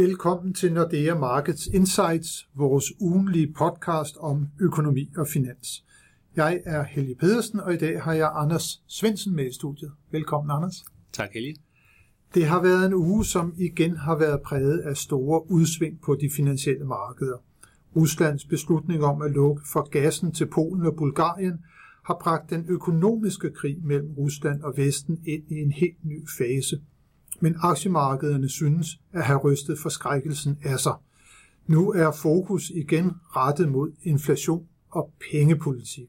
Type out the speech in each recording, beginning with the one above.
Velkommen til Nordea Markets Insights, vores ugenlige podcast om økonomi og finans. Jeg er Helge Pedersen, og i dag har jeg Anders Svensen med i studiet. Velkommen, Anders. Tak, Helge. Det har været en uge, som igen har været præget af store udsving på de finansielle markeder. Ruslands beslutning om at lukke for gassen til Polen og Bulgarien har bragt den økonomiske krig mellem Rusland og Vesten ind i en helt ny fase – men aktiemarkederne synes at have rystet forskrækkelsen af sig. Nu er fokus igen rettet mod inflation og pengepolitik.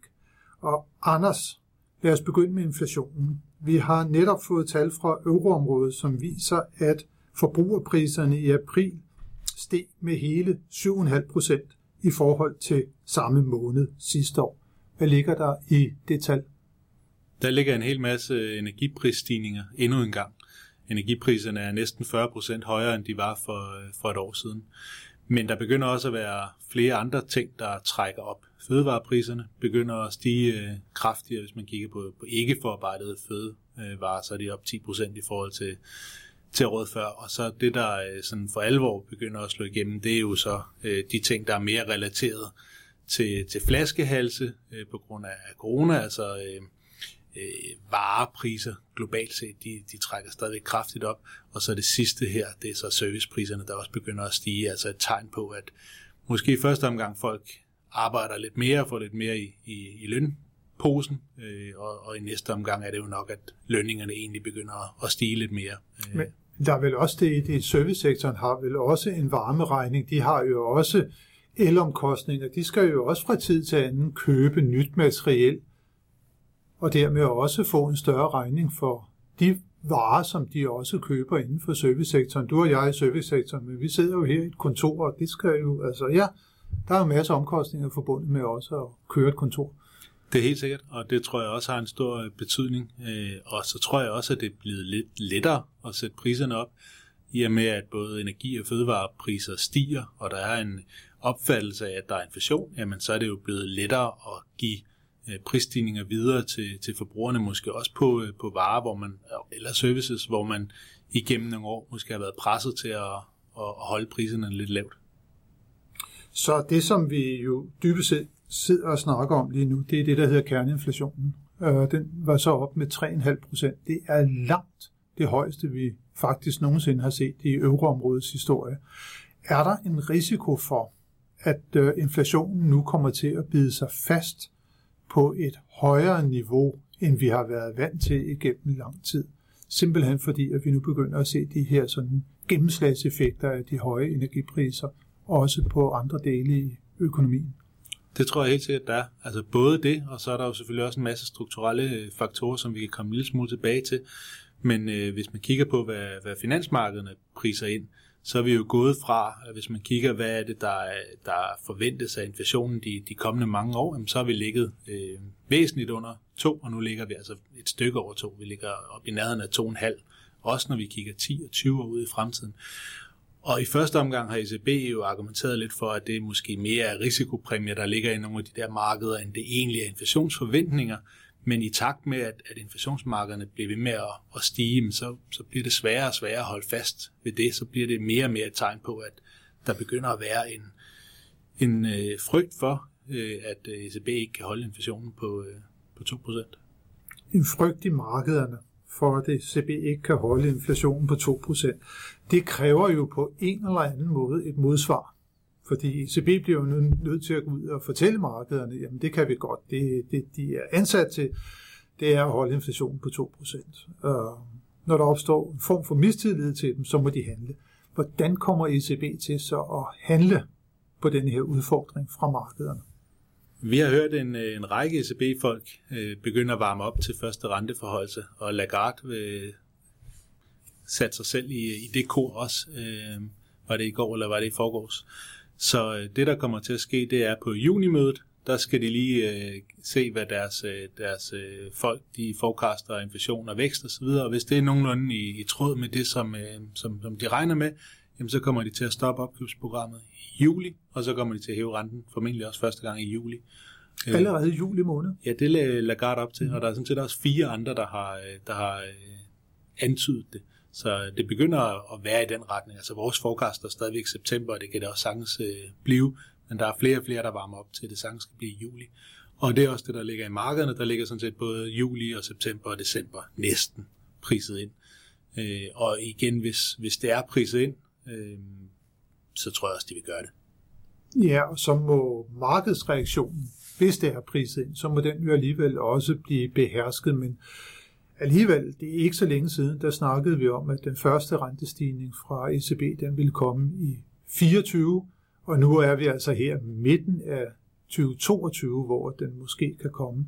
Og Anders, lad os begynde med inflationen. Vi har netop fået tal fra euroområdet, som viser, at forbrugerpriserne i april steg med hele 7,5 procent i forhold til samme måned sidste år. Hvad ligger der i det tal? Der ligger en hel masse energiprisstigninger endnu en gang energipriserne er næsten 40% højere, end de var for, øh, for et år siden. Men der begynder også at være flere andre ting, der trækker op. Fødevarepriserne begynder at stige øh, kraftigere, hvis man kigger på, på ikke forarbejdede fødevarer, så er de op 10% i forhold til, til året før. Og så det, der øh, sådan for alvor begynder at slå igennem, det er jo så øh, de ting, der er mere relateret til, til flaskehalse øh, på grund af corona, altså øh, Øh, varepriser globalt set, de, de trækker stadig kraftigt op. Og så det sidste her, det er så servicepriserne, der også begynder at stige. Altså et tegn på, at måske i første omgang folk arbejder lidt mere og får lidt mere i, i, i lønposen, øh, og, og i næste omgang er det jo nok, at lønningerne egentlig begynder at, at stige lidt mere. Øh. Men der er vel også det i det, servicesektoren har vel også en varmeregning. De har jo også elomkostninger. De skal jo også fra tid til anden købe nyt materiel og dermed også få en større regning for de varer, som de også køber inden for servicesektoren. Du og jeg i servicesektoren, men vi sidder jo her i et kontor, og det skal jo, altså ja, der er jo masser af omkostninger forbundet med også at køre et kontor. Det er helt sikkert, og det tror jeg også har en stor øh, betydning. Øh, og så tror jeg også, at det er blevet lidt lettere at sætte priserne op, i og med at både energi- og fødevarepriser stiger, og der er en opfattelse af, at der er inflation, jamen så er det jo blevet lettere at give Øh, prisstigninger videre til, til forbrugerne, måske også på, øh, på varer, hvor man, øh, eller services, hvor man igennem nogle år måske har været presset til at, at holde priserne lidt lavt. Så det, som vi jo dybest set sidder og snakker om lige nu, det er det, der hedder kerneinflationen. Den var så op med 3,5 procent. Det er langt det højeste, vi faktisk nogensinde har set i euroområdets historie. Er der en risiko for, at inflationen nu kommer til at bide sig fast på et højere niveau, end vi har været vant til igennem lang tid. Simpelthen fordi, at vi nu begynder at se de her sådan gennemslagseffekter af de høje energipriser, også på andre dele i økonomien. Det tror jeg helt sikkert, der er. Altså både det, og så er der jo selvfølgelig også en masse strukturelle øh, faktorer, som vi kan komme en lille smule tilbage til. Men øh, hvis man kigger på, hvad, hvad finansmarkederne priser ind, så er vi jo gået fra, hvis man kigger, hvad er det, der, der forventes af inflationen de, de kommende mange år, jamen, så har vi ligget øh, væsentligt under 2, og nu ligger vi altså et stykke over 2. Vi ligger op i nærheden af 2,5, også når vi kigger 10 og 20 år ud i fremtiden. Og i første omgang har ECB jo argumenteret lidt for, at det måske mere er risikopræmier, der ligger i nogle af de der markeder, end det egentlig er inflationsforventninger. Men i takt med, at, at inflationsmarkederne bliver ved med at, at stige, så, så bliver det sværere og sværere at holde fast ved det. Så bliver det mere og mere et tegn på, at der begynder at være en, en øh, frygt for, øh, at øh, ECB ikke kan holde inflationen på, øh, på 2%. En frygt i markederne for, at ECB ikke kan holde inflationen på 2%. Det kræver jo på en eller anden måde et modsvar. Fordi ECB bliver jo nødt til at gå ud og fortælle markederne, jamen det kan vi godt, det, det de er ansat til, det er at holde inflationen på 2%. Og øh, når der opstår en form for mistillid til dem, så må de handle. Hvordan kommer ECB til så at handle på den her udfordring fra markederne? Vi har hørt en, en række ECB-folk øh, begynde at varme op til første renteforholdelse, og Lagarde øh, vil sætte sig selv i, i det kor også. Øh, var det i går, eller var det i forgårs? Så øh, det, der kommer til at ske, det er på junimødet, der skal de lige øh, se, hvad deres, øh, deres øh, folk de forecaster inflation og vækst osv., og, og hvis det er nogenlunde i, i tråd med det, som, øh, som, som de regner med, jamen, så kommer de til at stoppe opkøbsprogrammet i juli, og så kommer de til at hæve renten formentlig også første gang i juli. Øh, Allerede i juli måned? Ja, det er Lagarde op til, og der er sådan set også fire andre, der har, der har antydet det. Så det begynder at være i den retning. Altså vores forecast er stadigvæk september, og det kan det også sagtens øh, blive, men der er flere og flere, der varmer op til, at det sagtens skal blive i juli. Og det er også det, der ligger i markederne. Der ligger sådan set både juli og september og december næsten priset ind. Øh, og igen, hvis, hvis det er priset ind, øh, så tror jeg også, de vil gøre det. Ja, og så må markedsreaktionen, hvis det er priset ind, så må den jo alligevel også blive behersket, men alligevel, det er ikke så længe siden, der snakkede vi om, at den første rentestigning fra ECB, den ville komme i 24, og nu er vi altså her midten af 2022, hvor den måske kan komme.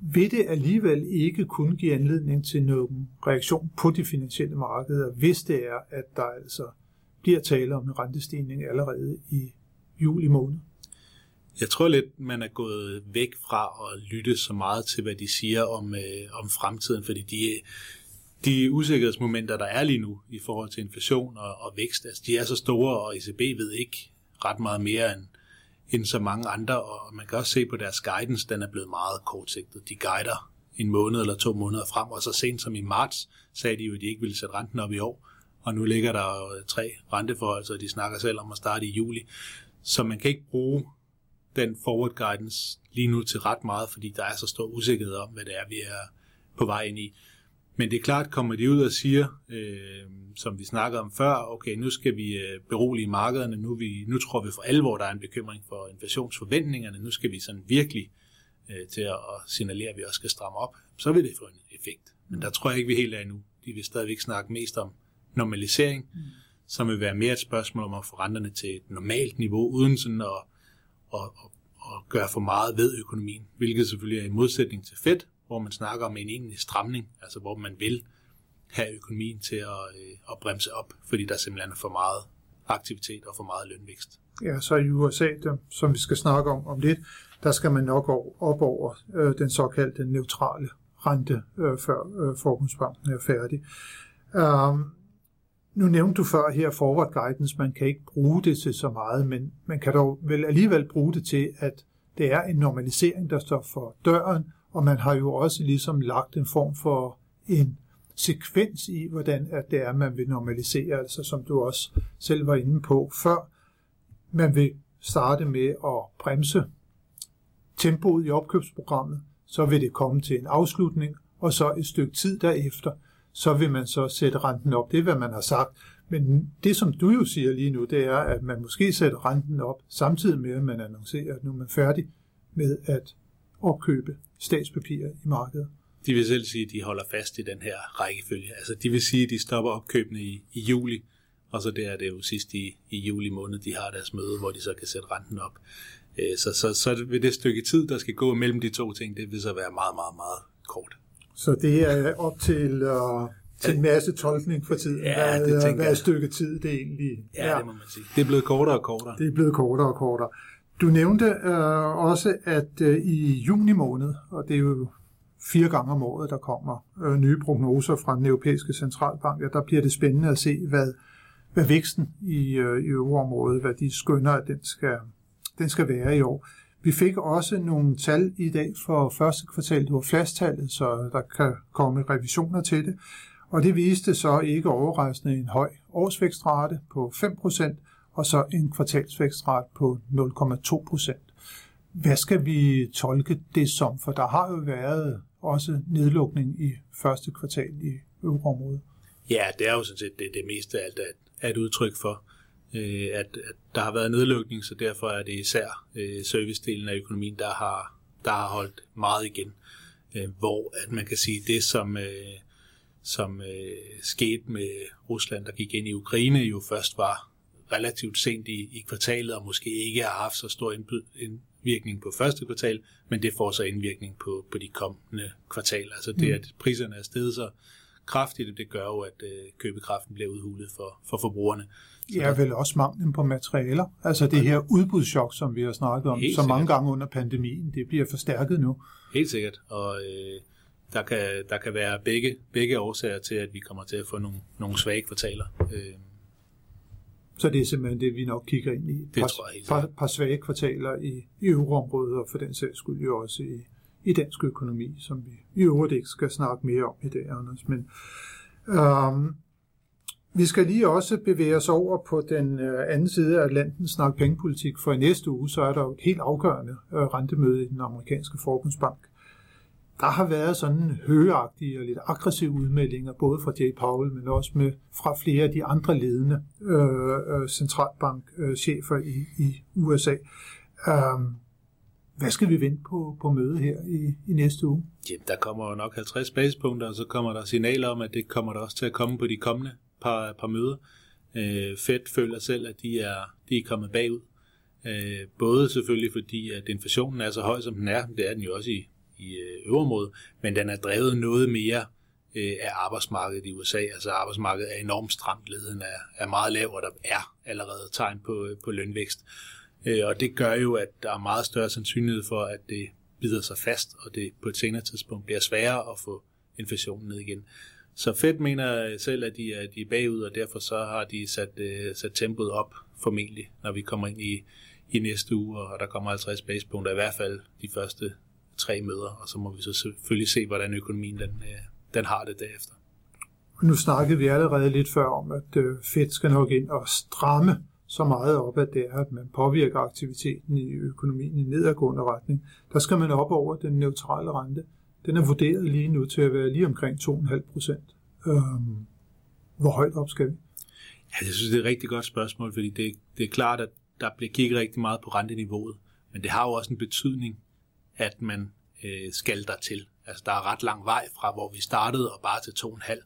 Vil det alligevel ikke kun give anledning til nogen reaktion på de finansielle markeder, hvis det er, at der altså bliver tale om en rentestigning allerede i juli måned? Jeg tror lidt, man er gået væk fra at lytte så meget til, hvad de siger om, øh, om fremtiden, fordi de, de usikkerhedsmomenter, der er lige nu i forhold til inflation og, og vækst, altså de er så store, og ECB ved ikke ret meget mere end, end så mange andre, og man kan også se på deres guidance, den er blevet meget kortsigtet. De guider en måned eller to måneder frem, og så sent som i marts sagde de jo, at de ikke ville sætte renten op i år, og nu ligger der jo tre renteforhold, så de snakker selv om at starte i juli. Så man kan ikke bruge den forward guidance lige nu til ret meget, fordi der er så stor usikkerhed om, hvad det er, vi er på vej ind i. Men det er klart, kommer de ud og siger, øh, som vi snakkede om før, okay, nu skal vi øh, berolige markederne, nu, vi, nu tror vi for alvor, der er en bekymring for inflationsforventningerne, nu skal vi sådan virkelig øh, til at signalere, at vi også skal stramme op, så vil det få en effekt. Men der tror jeg ikke, vi helt er endnu. De vil stadigvæk snakke mest om normalisering, mm. som vil være mere et spørgsmål om at få renterne til et normalt niveau, uden sådan at, at, at, at gøre for meget ved økonomien, hvilket selvfølgelig er i modsætning til Fed, hvor man snakker om en egentlig stramning, altså hvor man vil have økonomien til at, øh, at bremse op, fordi der simpelthen er for meget aktivitet og for meget lønvækst. Ja, så i USA, der, som vi skal snakke om om lidt, der skal man nok op over øh, den såkaldte neutrale rente, øh, før øh, Forbundsbanken er færdig. Um, nu nævnte du før her forward guidance, man kan ikke bruge det til så meget, men man kan dog vel alligevel bruge det til, at det er en normalisering, der står for døren, og man har jo også ligesom lagt en form for en sekvens i, hvordan at det er, man vil normalisere, altså som du også selv var inde på før. Man vil starte med at bremse tempoet i opkøbsprogrammet, så vil det komme til en afslutning, og så et stykke tid derefter, så vil man så sætte renten op. Det er, hvad man har sagt. Men det, som du jo siger lige nu, det er, at man måske sætter renten op, samtidig med, at man annoncerer, at nu er man færdig med at opkøbe statspapirer i markedet. De vil selv sige, at de holder fast i den her rækkefølge. Altså, de vil sige, at de stopper opkøbene i, i juli, og så det er det jo sidst i, i juli måned, de har deres møde, hvor de så kan sætte renten op. Øh, så, så, så vil det stykke tid, der skal gå mellem de to ting, det vil så være meget, meget, meget kort. Så det er op til, uh, til en masse tolkning for tiden. Ja, hvad, det tænker hvad stykke tid det egentlig ja, er. det må man sige. Det er blevet kortere og kortere. Det er blevet kortere og kortere. Du nævnte uh, også, at uh, i juni måned, og det er jo fire gange om året, der kommer uh, nye prognoser fra den europæiske centralbank, ja, der bliver det spændende at se, hvad, hvad væksten i, uh, i øvreområdet, hvad de skønner, at den skal, den skal være i år. Vi fik også nogle tal i dag for første kvartal, det var fasttallet, så der kan komme revisioner til det. Og det viste så ikke overraskende en høj årsvækstrate på 5%, og så en kvartalsvækstrate på 0,2%. Hvad skal vi tolke det som? For der har jo været også nedlukning i første kvartal i euroområdet. Ja, det er jo sådan set det, det meste af alt er et udtryk for øh, at, at der har været nedlukning, så derfor er det især øh, servicedelen af økonomien, der har, der har holdt meget igen. Øh, hvor at man kan sige, det som, øh, som øh, skete med Rusland, der gik ind i Ukraine, jo først var relativt sent i, i kvartalet, og måske ikke har haft så stor indvirkning på første kvartal, men det får så indvirkning på, på de kommende kvartaler. Altså det, mm. at priserne er steget så kraftigt, det gør jo, at øh, købekraften bliver udhulet for, for forbrugerne. Så ja, vel også manglen på materialer. Altså det her udbudschok, som vi har snakket om Helt så mange gange under pandemien, det bliver forstærket nu. Helt sikkert, og øh, der, kan, der kan være begge, begge årsager til, at vi kommer til at få nogle, nogle svage kvartaler. Øh. Så det er simpelthen det, vi nok kigger ind i. Det par, tror jeg helt par, par svage kvartaler i, i euroområdet, og for den sags skyld jo også i, i dansk økonomi, som vi i øvrigt ikke skal snakke mere om i dag, Anders. Men øhm, Vi skal lige også bevæge os over på den øh, anden side af Atlanten, snakke pengepolitik, for i næste uge, så er der jo et helt afgørende øh, rentemøde i den amerikanske forbundsbank. Der har været sådan højagtige og lidt aggressive udmeldinger, både fra Jay Powell, men også med, fra flere af de andre ledende øh, øh, centralbankchefer i, i USA. Um, øhm, hvad skal vi vente på på mødet her i, i næste uge? Jamen, der kommer jo nok 50 basepunkter, og så kommer der signaler om, at det kommer der også til at komme på de kommende par, par møder. Øh, Fed føler selv, at de er, de er kommet bagud. Øh, både selvfølgelig fordi, at inflationen er så høj, som den er, det er den jo også i, i øh, øverområdet, men den er drevet noget mere øh, af arbejdsmarkedet i USA. Altså arbejdsmarkedet er enormt stramt, leden er, er meget lav, og der er allerede tegn på, øh, på lønvækst. Øh, og det gør jo, at der er meget større sandsynlighed for, at det bider sig fast, og det på et senere tidspunkt bliver sværere at få inflationen ned igen. Så Fed mener selv, at de er, de er bagud, og derfor så har de sat, uh, sat tempoet op formentlig, når vi kommer ind i, i næste uge, og der kommer 50 basepunkter, i hvert fald de første tre møder, og så må vi så selvfølgelig se, hvordan økonomien den, øh, den har det derefter. Nu snakkede vi allerede lidt før om, at øh, Fed skal nok ind og stramme så meget op, at det er, at man påvirker aktiviteten i økonomien i nedadgående retning. Der skal man op over den neutrale rente. Den er vurderet lige nu til at være lige omkring 2,5 procent. Øhm, hvor højt op skal vi? Ja, jeg synes, det er et rigtig godt spørgsmål, fordi det, det er klart, at der bliver kigget rigtig meget på renteniveauet. Men det har jo også en betydning, at man øh, skal der til. Altså, der er ret lang vej fra, hvor vi startede, og bare til 2,5.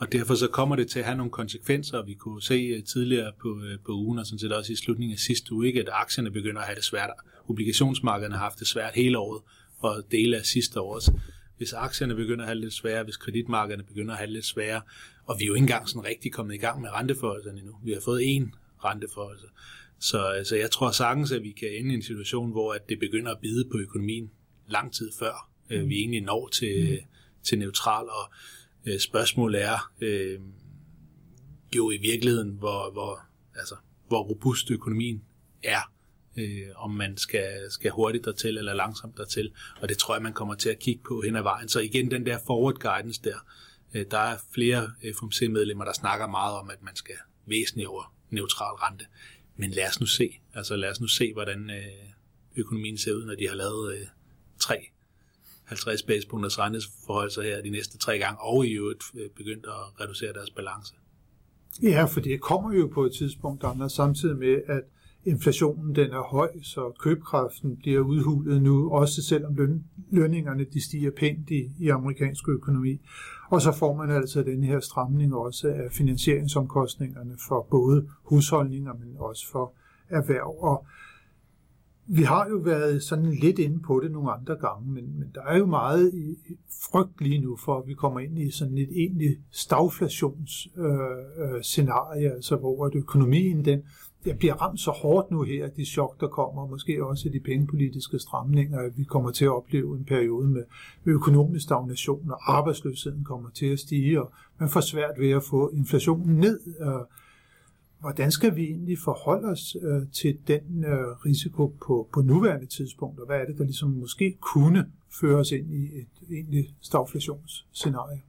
Og derfor så kommer det til at have nogle konsekvenser. Vi kunne se øh, tidligere på, øh, på ugen, og sådan set også i slutningen af sidste uge, ikke, at aktierne begynder at have det svært. Obligationsmarkederne har haft det svært hele året, og dele af sidste års. Hvis aktierne begynder at have det lidt sværere, hvis kreditmarkederne begynder at have det lidt sværere, og vi er jo ikke engang sådan rigtig kommet i gang med renteforholdelserne endnu. Vi har fået én renteforholdelse. Så altså, jeg tror sagtens, at vi kan ende i en situation, hvor at det begynder at bide på økonomien lang tid før øh, vi egentlig når til, mm. til neutral. Og Øh, spørgsmålet er øh, jo i virkeligheden, hvor, hvor, altså, hvor robust økonomien er. Øh, om man skal, skal hurtigt dertil eller langsomt dertil. Og det tror jeg, man kommer til at kigge på hen ad vejen. Så igen, den der forward guidance der, øh, der er flere FOMC-medlemmer, der snakker meget om, at man skal væsentligt over neutral rente. Men lad os nu se. Altså lad os nu se, hvordan øh, økonomien ser ud, når de har lavet øh, tre 50 basispunkters renteforhold her de næste tre gange, og i øvrigt øh, begyndt at reducere deres balance. Ja, for det kommer jo på et tidspunkt, der samtidig med, at inflationen den er høj, så købekraften bliver udhulet nu, også selvom løn, lønningerne de stiger pænt i, i amerikansk økonomi. Og så får man altså den her stramning også af finansieringsomkostningerne for både husholdninger, men også for erhverv. Og vi har jo været sådan lidt inde på det nogle andre gange, men, men der er jo meget frygt lige nu for, at vi kommer ind i sådan et egentlig stagflationsscenarie, øh, øh, altså hvor at økonomien den jeg bliver ramt så hårdt nu her, de chok, der kommer, måske også de pengepolitiske stramninger, at vi kommer til at opleve en periode med økonomisk stagnation, og arbejdsløsheden kommer til at stige, og man får svært ved at få inflationen ned. Øh, hvordan skal vi egentlig forholde os øh, til den øh, risiko på, på nuværende tidspunkt, og hvad er det, der ligesom måske kunne føre os ind i et egentlig stagflationsscenarie?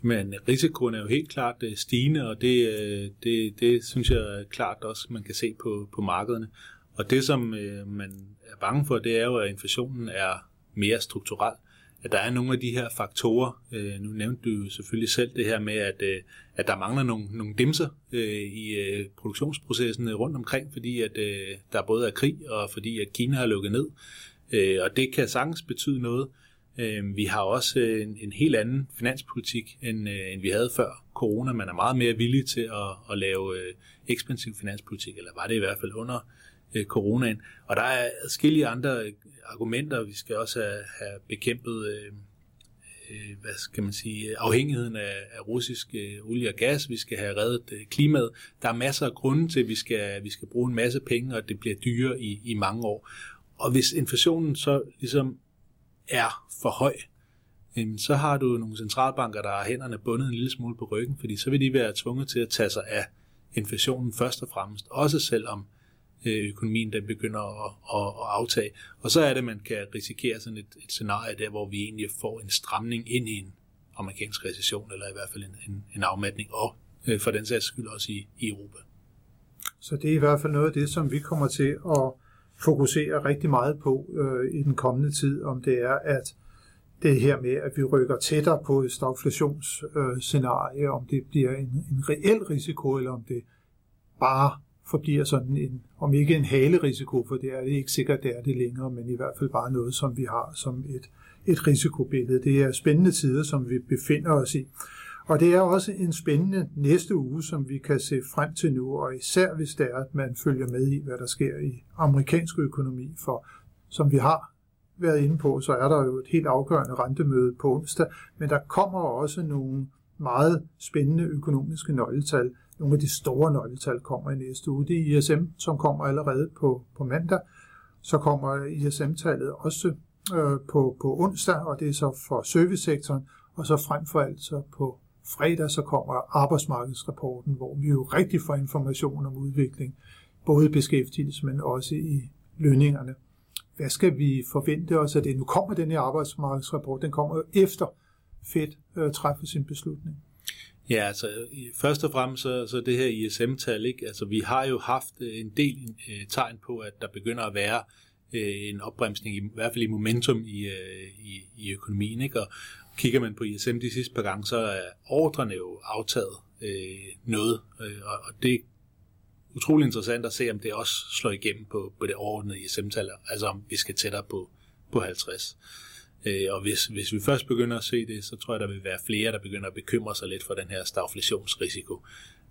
Men risikoen er jo helt klart øh, stigende, og det, øh, det, det synes jeg klart også, man kan se på, på markederne. Og det, som øh, man er bange for, det er jo, at inflationen er mere strukturel at der er nogle af de her faktorer. Øh, nu nævnte du selvfølgelig selv det her med, at, øh, at der mangler nogle, nogle dimser øh, i øh, produktionsprocessen øh, rundt omkring, fordi at øh, der både er krig, og fordi at Kina har lukket ned. Øh, og det kan sagtens betyde noget. Øh, vi har også øh, en, en helt anden finanspolitik, end, øh, end vi havde før corona. Man er meget mere villig til at, at lave øh, ekspansiv finanspolitik, eller var det i hvert fald under øh, coronaen. Og der er forskellige andre øh, argumenter. Vi skal også have, have bekæmpet øh, øh, hvad skal man sige, afhængigheden af, af russisk øh, olie og gas. Vi skal have reddet øh, klimaet. Der er masser af grunde til, at vi skal, vi skal bruge en masse penge, og det bliver dyrere i, i mange år. Og hvis inflationen så ligesom er for høj, øh, så har du nogle centralbanker, der har hænderne bundet en lille smule på ryggen, fordi så vil de være tvunget til at tage sig af inflationen først og fremmest, også selvom Øh, Øh, økonomien den begynder at, at, at aftage. Og så er det, at man kan risikere sådan et, et scenarie der, hvor vi egentlig får en stramning ind i en amerikansk recession, eller i hvert fald en, en, en afmatning, og øh, for den sags skyld også i, i Europa. Så det er i hvert fald noget af det, som vi kommer til at fokusere rigtig meget på øh, i den kommende tid, om det er, at det her med, at vi rykker tættere på et stagflationsscenarie, øh, om det bliver en, en reel risiko, eller om det bare forbliver sådan en, om ikke en halerisiko, for det er det ikke sikkert, det er det længere, men i hvert fald bare noget, som vi har som et, et risikobillede. Det er spændende tider, som vi befinder os i. Og det er også en spændende næste uge, som vi kan se frem til nu, og især hvis det er, at man følger med i, hvad der sker i amerikansk økonomi, for som vi har været inde på, så er der jo et helt afgørende rentemøde på onsdag, men der kommer også nogle meget spændende økonomiske nøgletal. Nogle af de store nøgletal kommer i næste uge. Det er ISM, som kommer allerede på, på mandag. Så kommer ISM-tallet også øh, på, på onsdag, og det er så for servicesektoren, og så frem for alt så på fredag så kommer arbejdsmarkedsrapporten, hvor vi jo rigtig får information om udvikling, både i beskæftigelse, men også i lønningerne. Hvad skal vi forvente os af det? Nu kommer den her arbejdsmarkedsrapport, den kommer jo efter Fed øh, træffer sin beslutning. Ja, altså først og fremmest så, så det her ISM-tal, ikke? Altså vi har jo haft øh, en del øh, tegn på, at der begynder at være øh, en opbremsning, i, i hvert fald i momentum i, øh, i, i økonomien, ikke? Og kigger man på ISM de sidste par gange, så er ordrene jo aftaget øh, noget, øh, og, og det er utrolig interessant at se, om det også slår igennem på, på det overordnede ISM-tal, altså om vi skal tættere på, på 50. Øh, og hvis, hvis vi først begynder at se det, så tror jeg, der vil være flere, der begynder at bekymre sig lidt for den her stagflationsrisiko.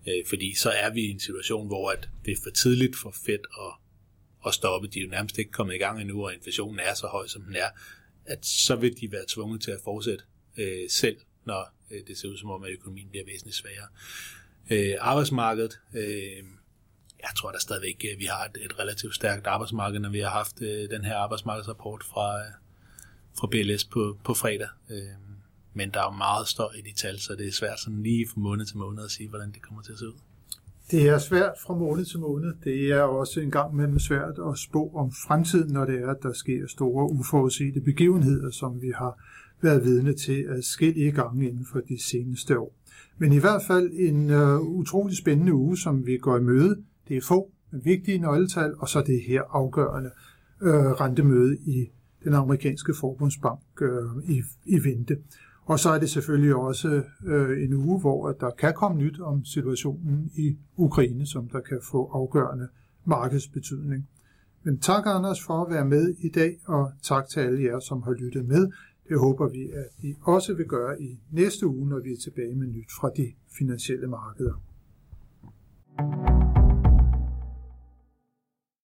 Øh, fordi så er vi i en situation, hvor at det er for tidligt for fedt at, at stoppe. De er jo nærmest ikke kommet i gang endnu, og inflationen er så høj, som den er, at så vil de være tvunget til at fortsætte øh, selv, når øh, det ser ud som om, at økonomien bliver væsentligt sværere. Øh, arbejdsmarkedet, øh, jeg tror da stadigvæk, at vi har et, et relativt stærkt arbejdsmarked, når vi har haft øh, den her arbejdsmarkedsrapport fra, øh, fra BLS på, på fredag. Øh, men der er jo meget støj i de tal, så det er svært sådan lige fra måned til måned at sige, hvordan det kommer til at se ud. Det er svært fra måned til måned. Det er også en gang mellem svært at spå om fremtiden, når det er, at der sker store uforudsete begivenheder, som vi har været vidne til adskillige gange inden for de seneste år. Men i hvert fald en uh, utrolig spændende uge, som vi går i møde. Det er få, vigtige nøgletal, og så det her afgørende uh, rentemøde i den amerikanske forbundsbank øh, i, i vente. Og så er det selvfølgelig også øh, en uge, hvor der kan komme nyt om situationen i Ukraine, som der kan få afgørende markedsbetydning. Men tak Anders for at være med i dag, og tak til alle jer, som har lyttet med. Det håber vi, at I også vil gøre i næste uge, når vi er tilbage med nyt fra de finansielle markeder.